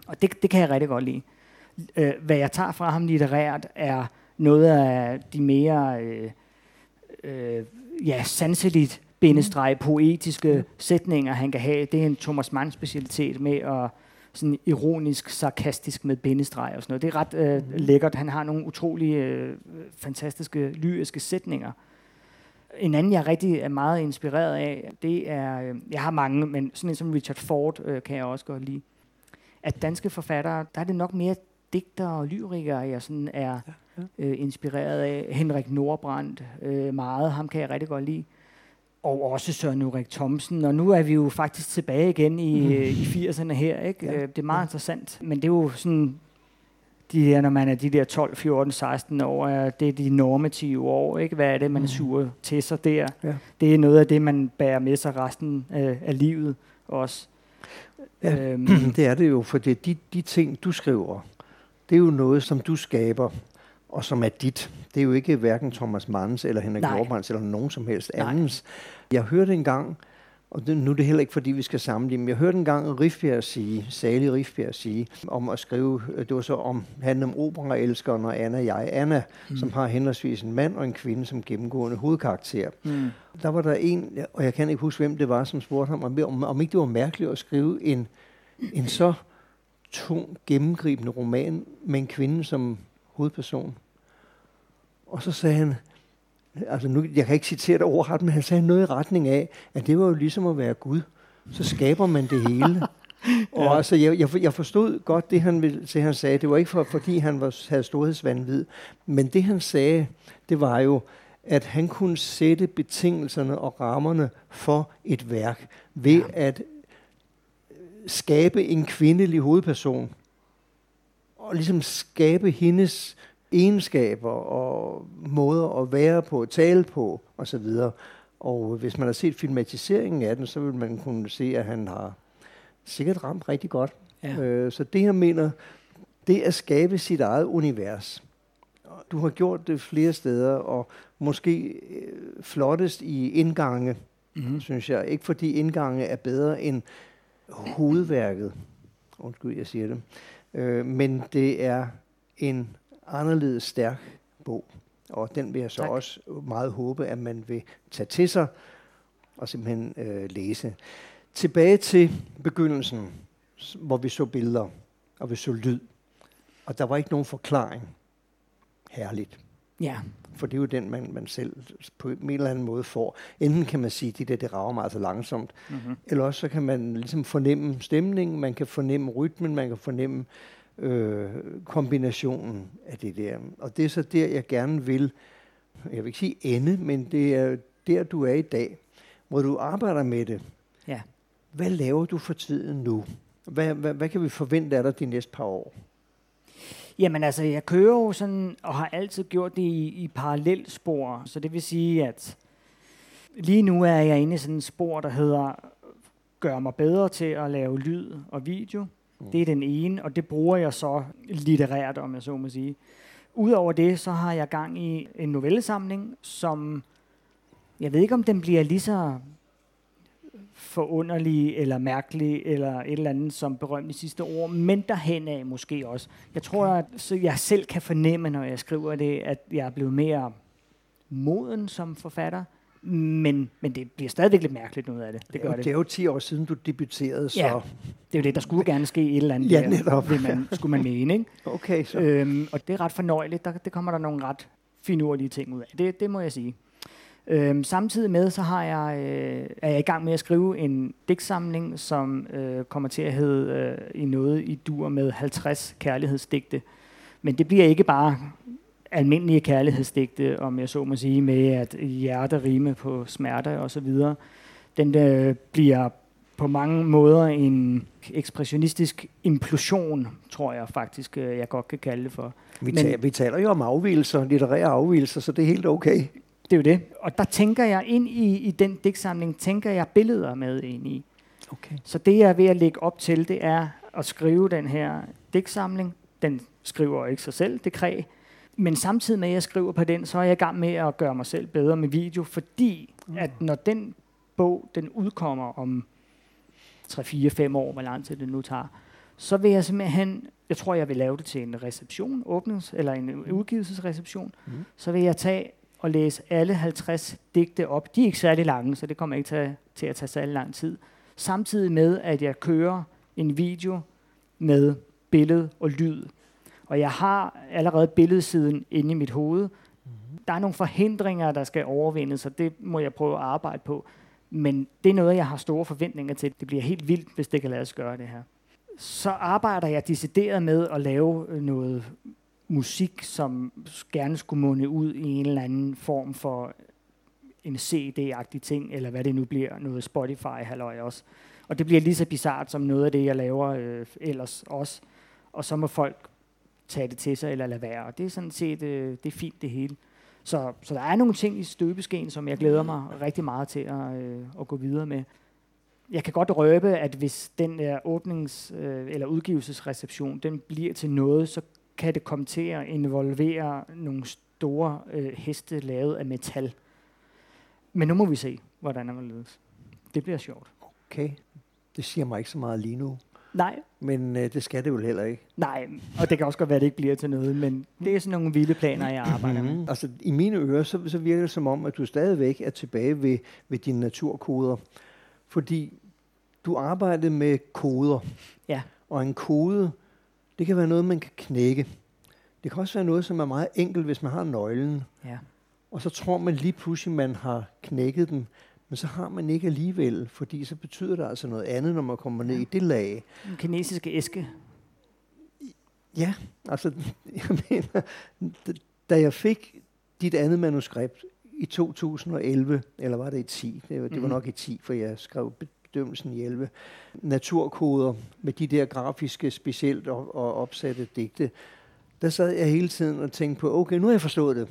Og det, det kan jeg rigtig godt lide. Øh, hvad jeg tager fra ham litterært, er noget af de mere øh, øh, ja, sanseligt bindestreg poetiske sætninger, han kan have. Det er en Thomas Mann specialitet med at sådan ironisk, sarkastisk med bindestreg og sådan noget. Det er ret øh, lækkert. Han har nogle utrolige, øh, fantastiske, lyriske sætninger. En anden, jeg rigtig er meget inspireret af, det er, øh, jeg har mange, men sådan en som Richard Ford øh, kan jeg også godt lide. At danske forfattere, der er det nok mere digter og lyrikere, jeg sådan er øh, inspireret af. Henrik Nordbrandt, øh, meget, ham kan jeg rigtig godt lide. Og også Søren Ulrik Thomsen. Og nu er vi jo faktisk tilbage igen i, mm. i 80'erne her. Ikke? Ja. Ja. Det er meget ja. interessant. Men det er jo sådan, de der, når man er de der 12, 14, 16 år, det er de normative år. Ikke? Hvad er det, man sur til sig der? Ja. Det er noget af det, man bærer med sig resten øh, af livet også. Ja, Øhm, det er det jo, for det, de, de ting, du skriver, det er jo noget, som du skaber, og som er dit. Det er jo ikke hverken Thomas Manns eller Henrik. Nordbrands eller nogen som helst Nej. andens. Jeg hørte engang, og det, nu er det heller ikke, fordi vi skal sammenligne, men jeg hørte engang Rifbjerg sige, Sali Rifbjerg sige, om at skrive, øh, det var så om, handle om operaelskeren og Anna jeg, Anna, mm. som har henholdsvis en mand og en kvinde som gennemgående hovedkarakter. mm. Der var der en, og jeg kan ikke huske, hvem det var, som spurgte ham, om, om, om ikke det var mærkeligt at skrive en, en så tung, gennemgribende roman med en kvinde som hovedperson. Og så sagde han, altså nu, jeg kan ikke citere det overret, men han sagde noget i retning af, at det var jo ligesom at være Gud. så skaber man det hele. Og ja. altså, jeg, jeg, jeg forstod godt det, han, ville, det, han sagde. Det var ikke for, fordi, han var, havde storhedsvandvid. Men det, han sagde, det var jo, at han kunne sætte betingelserne og rammerne for et værk ved ja. at skabe en kvindelig hovedperson. Og ligesom skabe hendes egenskaber og måder at være på, tale på osv. Og hvis man har set filmatiseringen af den, så vil man kunne se, at han har sikkert ramt rigtig godt. Ja. Øh, så det, jeg mener, det er at skabe sit eget univers. Du har gjort det flere steder, og måske øh, flottest i indgange, mm-hmm. synes jeg. Ikke fordi indgange er bedre end hovedværket. Undskyld, jeg siger det. Øh, men det er en anderledes stærk bog. Og den vil jeg så tak. også meget håbe, at man vil tage til sig og simpelthen øh, læse. Tilbage til begyndelsen, hvor vi så billeder, og vi så lyd. Og der var ikke nogen forklaring. Herligt. Ja. For det er jo den, man, man selv på en eller anden måde får. Enten kan man sige, at det der, det rager meget så langsomt, mm-hmm. eller også så kan man ligesom fornemme stemningen, man kan fornemme rytmen, man kan fornemme øh, kombinationen af det der. Og det er så der, jeg gerne vil, jeg vil ikke sige ende, men det er der, du er i dag, hvor du arbejder med det. Ja. Hvad laver du for tiden nu? Hvad, hvad, hvad kan vi forvente af dig de næste par år? Jamen altså, jeg kører jo sådan, og har altid gjort det i, i parallelspor. Så det vil sige, at lige nu er jeg inde i sådan et spor, der hedder gør mig bedre til at lave lyd og video. Mm. Det er den ene, og det bruger jeg så litterært, om jeg så må sige. Udover det, så har jeg gang i en novellesamling, som jeg ved ikke, om den bliver lige så forunderlig eller mærkelig eller et eller andet som berømt i sidste ord, men derhen af måske også. Jeg tror, at så jeg selv kan fornemme, når jeg skriver det, at jeg er blevet mere moden som forfatter, men, men det bliver stadigvæk lidt mærkeligt noget af det. Det, gør det. det er jo 10 år siden, du debuterede, så... Ja, det er jo det. Der skulle gerne ske et eller andet ja, netop. der, man, skulle man mene. Ikke? Okay, så. Øhm, og det er ret fornøjeligt. Der, det kommer der nogle ret finurlige ting ud af. Det, det må jeg sige. Øhm, samtidig med, så har jeg, øh, er jeg i gang med at skrive en digtsamling, som øh, kommer til at hedde øh, i noget i dur med 50 kærlighedsdigte. Men det bliver ikke bare almindelige kærlighedsdigte, om jeg så må sige, med at hjerte rime på smerte og så videre. Den øh, bliver på mange måder en ekspressionistisk implosion, tror jeg faktisk, øh, jeg godt kan kalde det for. Vi, taler, Men, vi taler jo om afvielser, litterære afvielser, så det er helt okay. Det er jo det. Og der tænker jeg ind i, i den digtsamling, tænker jeg billeder med ind i. Okay. Så det jeg er ved at lægge op til, det er at skrive den her digtsamling. Den skriver ikke sig selv, det kræ. Men samtidig med, at jeg skriver på den, så er jeg i gang med at gøre mig selv bedre med video, fordi mm. at når den bog, den udkommer om 3-4-5 år, hvor lang tid det nu tager, så vil jeg simpelthen, jeg tror, jeg vil lave det til en reception, åbnings, eller en mm. udgivelsesreception, mm. så vil jeg tage og læse alle 50 digte op. De er ikke særlig lange, så det kommer ikke til, til at tage særlig lang tid. Samtidig med, at jeg kører en video med billede og lyd. Og jeg har allerede billedsiden inde i mit hoved. Mm-hmm. Der er nogle forhindringer, der skal overvindes, og det må jeg prøve at arbejde på. Men det er noget, jeg har store forventninger til. Det bliver helt vildt, hvis det kan lade sig gøre det her. Så arbejder jeg decideret med at lave noget musik, som gerne skulle munde ud i en eller anden form for en CD-agtig ting, eller hvad det nu bliver, noget Spotify-halløj også. Og det bliver lige så bizart som noget af det, jeg laver øh, ellers også. Og så må folk tage det til sig eller lade være. Og det er sådan set øh, det er fint det hele. Så, så der er nogle ting i støbeskeen, som jeg glæder mig rigtig meget til at, øh, at gå videre med. Jeg kan godt røbe, at hvis den der åbnings- øh, eller udgivelsesreception, den bliver til noget, så kan det komme til at involvere nogle store øh, heste lavet af metal. Men nu må vi se, hvordan det ledes. Det bliver sjovt. Okay. Det siger mig ikke så meget lige nu. Nej. Men øh, det skal det jo heller ikke. Nej, og det kan også godt være, at det ikke bliver til noget, men det er sådan nogle vilde planer, jeg arbejder med. Altså, i mine ører, så, så virker det som om, at du stadigvæk er tilbage ved, ved dine naturkoder. Fordi du arbejdede med koder. Ja. Og en kode, det kan være noget, man kan knække. Det kan også være noget, som er meget enkelt, hvis man har nøglen. Ja. Og så tror man lige pludselig, man har knækket den. Men så har man ikke alligevel, fordi så betyder det altså noget andet, når man kommer ned i det lag. Den kinesiske æske. Ja, altså, jeg mener, da jeg fik dit andet manuskript i 2011, eller var det i 10? Det var, det var Mhm. nok i 10, for jeg skrev bedømmelsen i 11. Naturkoder med de der grafiske, specielt og, og opsatte digte. Der sad jeg hele tiden og tænkte på, okay, nu har jeg forstået det.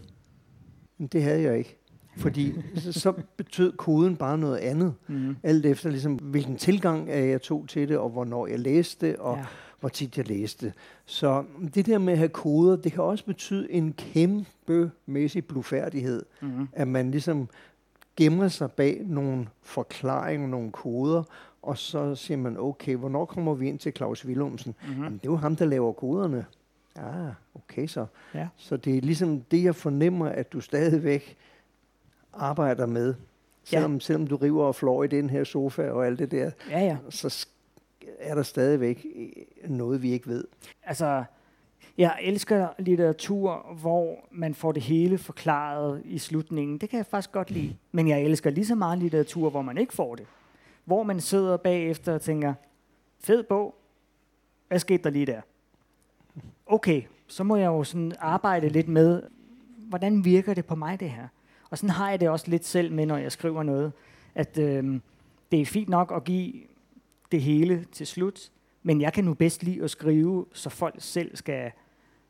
Men det havde jeg ikke. Fordi så, betød koden bare noget andet. Mm. Alt efter ligesom, hvilken tilgang øh, jeg tog til det, og hvornår jeg læste det, og Ja. hvor tit jeg læste. Så det der med at have koder, det kan også betyde en kæmpemæssig blufærdighed, Mm. at man ligesom gemmer sig bag nogle forklaringer, nogle koder, og så siger man, okay, hvornår kommer vi ind til Claus Willumsen? Mm. Jamen, det er jo ham, der laver koderne. Ah, okay så. Ja. Så det er ligesom det, jeg fornemmer, at du stadigvæk arbejder med. Selvom, ja. selvom du river og flår i den her sofa og alt det der, Ja, ja. så er der stadigvæk øh, noget, vi ikke ved. Altså, jeg elsker litteratur, hvor man får det hele forklaret i slutningen. Det kan jeg faktisk godt lide. Men jeg elsker lige så meget litteratur, hvor man ikke får det. Hvor man sidder bagefter og tænker, fed bog, hvad skete der lige der? Okay, så må jeg jo sådan arbejde lidt med, hvordan virker det på mig det her? Og sådan har jeg det også lidt selv med, når jeg skriver noget, at øh, det er fint nok at give det hele til slut, men jeg kan nu bedst lide at skrive, så folk selv skal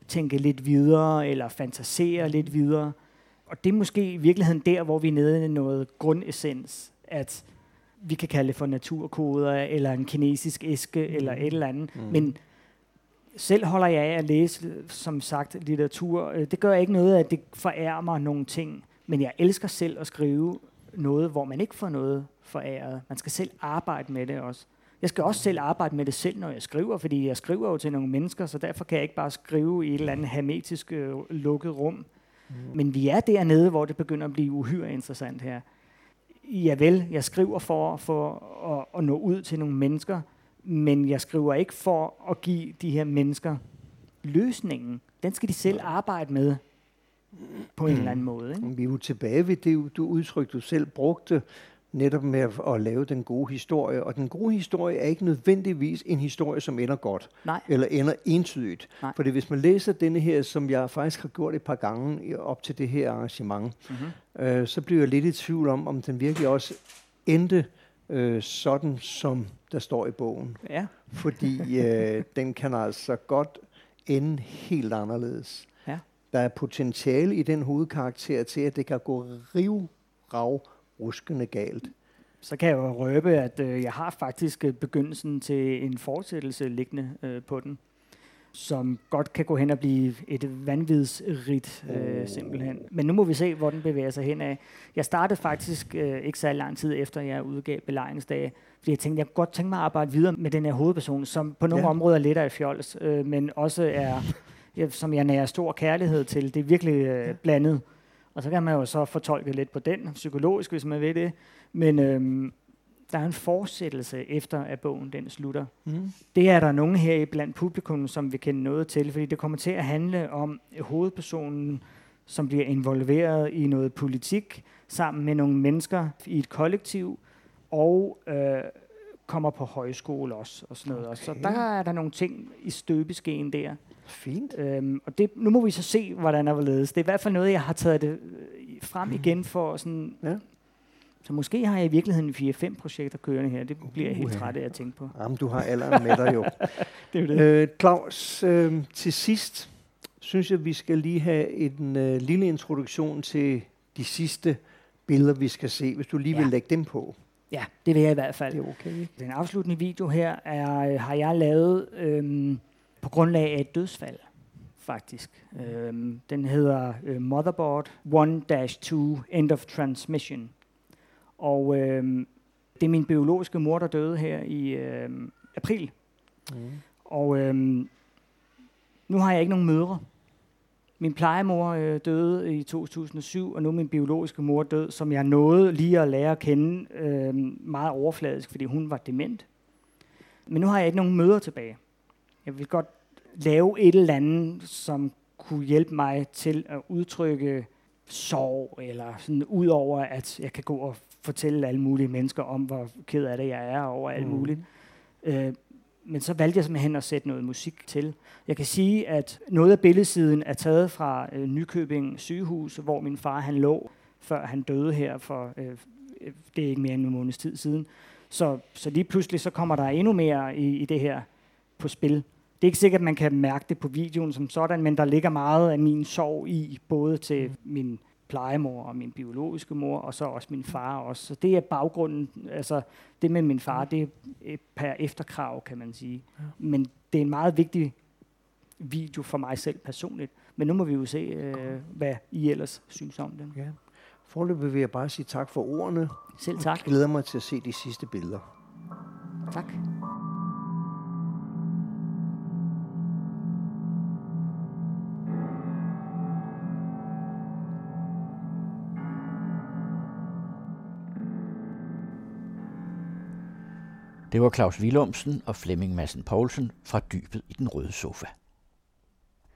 tænke lidt videre, eller fantasere lidt videre. Og det er måske i virkeligheden der, hvor vi er nede i noget grundessens, at vi kan kalde det for naturkoder, eller en kinesisk æske, mm. eller et eller andet. Mm. Men selv holder jeg af at læse, som sagt, litteratur. Øh, Det gør ikke noget, at det forærer mig nogle ting, men jeg elsker selv at skrive noget, hvor man ikke får noget foræret. Man skal selv arbejde med det også. Jeg skal også selv arbejde med det selv, når jeg skriver, fordi jeg skriver jo til nogle mennesker, så derfor kan jeg ikke bare skrive i et eller andet hermetisk øh, lukket rum. Mm. Men vi er dernede, hvor det begynder at blive uhyre interessant her. Ja vel, jeg skriver for, for at, at nå ud til nogle mennesker, men jeg skriver ikke for at give de her mennesker løsningen. Den skal de selv arbejde med på en eller anden måde. Ikke? Vi er jo tilbage ved det, du udtryk, du selv brugte, netop med at, at lave den gode historie. Og den gode historie er ikke nødvendigvis en historie, som ender godt, Nej. eller ender entydigt. Nej. Fordi hvis man læser denne her, som jeg faktisk har gjort et par gange op til det her arrangement, Mm-hmm. øh, så bliver jeg lidt i tvivl om, om den virkelig også endte øh, sådan, som der står i bogen. Ja. Fordi øh, den kan altså godt ende helt anderledes. Der er potentiale i den hovedkarakter til, at det kan gå riv, rav, ruskende galt. Så kan jeg jo røbe, at øh, jeg har faktisk øh, begyndelsen til en fortsættelse liggende øh, på den, som godt kan gå hen og blive et vanvidsrigt øh, Oh. simpelthen. Men nu må vi se, hvor den bevæger sig hen af. Jeg startede faktisk øh, ikke så lang tid efter, jeg udgav belejringsdage, fordi jeg tænkte, jeg kunne godt tænke mig at arbejde videre med den her hovedperson, som på nogle Ja. områder lidt er fjols, øh, men også er, som jeg nærer stor kærlighed til. Det er virkelig øh, blandet. Og så kan man jo så fortolke lidt på den, psykologisk, hvis man vil det. Men øhm, der er en fortsættelse efter, at bogen den slutter. Mm. Det er der nogen her blandt publikum, som vil kende noget til, fordi det kommer til at handle om hovedpersonen, som bliver involveret i noget politik, sammen med nogle mennesker i et kollektiv, og øh, kommer på højskole også, og sådan noget. Okay. Så der er der nogle ting i støbeskeen der. Fint. Øhm, og det, nu må vi så se, hvordan der vil ledes. Det er i hvert fald noget, jeg har taget det øh, frem igen for sådan... Ja. Så måske har jeg i virkeligheden 4-5 projekter kørende her. Det bliver jeg helt træt af at tænke på. Jamen, du har alderen med dig jo. Det er det. øh, Claus, øh, til sidst synes jeg, vi skal lige have en øh, lille introduktion til de sidste billeder, vi skal se, hvis du lige Ja. vil lægge dem på. Ja, det vil jeg i hvert fald. Det er okay? Den afsluttende video her er, øh, har jeg lavet øhm, på grundlag af et dødsfald, faktisk. Øhm, den hedder øh, Motherboard 1-2 End of Transmission. Og øhm, det er min biologiske mor, der døde her i øhm, april. Mm. Og øhm, nu har jeg ikke nogen mødre. Min plejemor øh, døde i 2007, og nu er min biologiske mor død, som jeg nåede lige at lære at kende øh, meget overfladisk, fordi hun var dement. Men nu har jeg ikke nogen mødre tilbage. Jeg vil godt lave et eller andet, som kunne hjælpe mig til at udtrykke sorg, eller sådan ud over, at jeg kan gå og fortælle alle mulige mennesker om, hvor ked af det jeg er over alt Mm. muligt. Øh, men så valgte jeg simpelthen at sætte noget musik til. Jeg kan sige, at noget af billedsiden er taget fra øh, Nykøbing sygehus, hvor min far han lå, før han døde her for, øh, det er ikke mere end en måneds tid siden. Så, så lige pludselig så kommer der endnu mere i, i det her på spil. Det er ikke sikkert, at man kan mærke det på videoen som sådan, men der ligger meget af min sorg i, både til min plejemor og min biologiske mor, og så også min far også. Så det er baggrunden, altså det med min far, det er per efterkrav, kan man sige. Men det er en meget vigtig video for mig selv personligt. Men nu må vi jo se, øh, hvad I ellers synes om den. Ja. Forløbet vil jeg bare sige tak for ordene. Selv tak. Jeg glæder mig til at se de sidste billeder. Tak. Det var Claus Willumsen og Flemming Madsen Poulsen fra dybet i den røde sofa.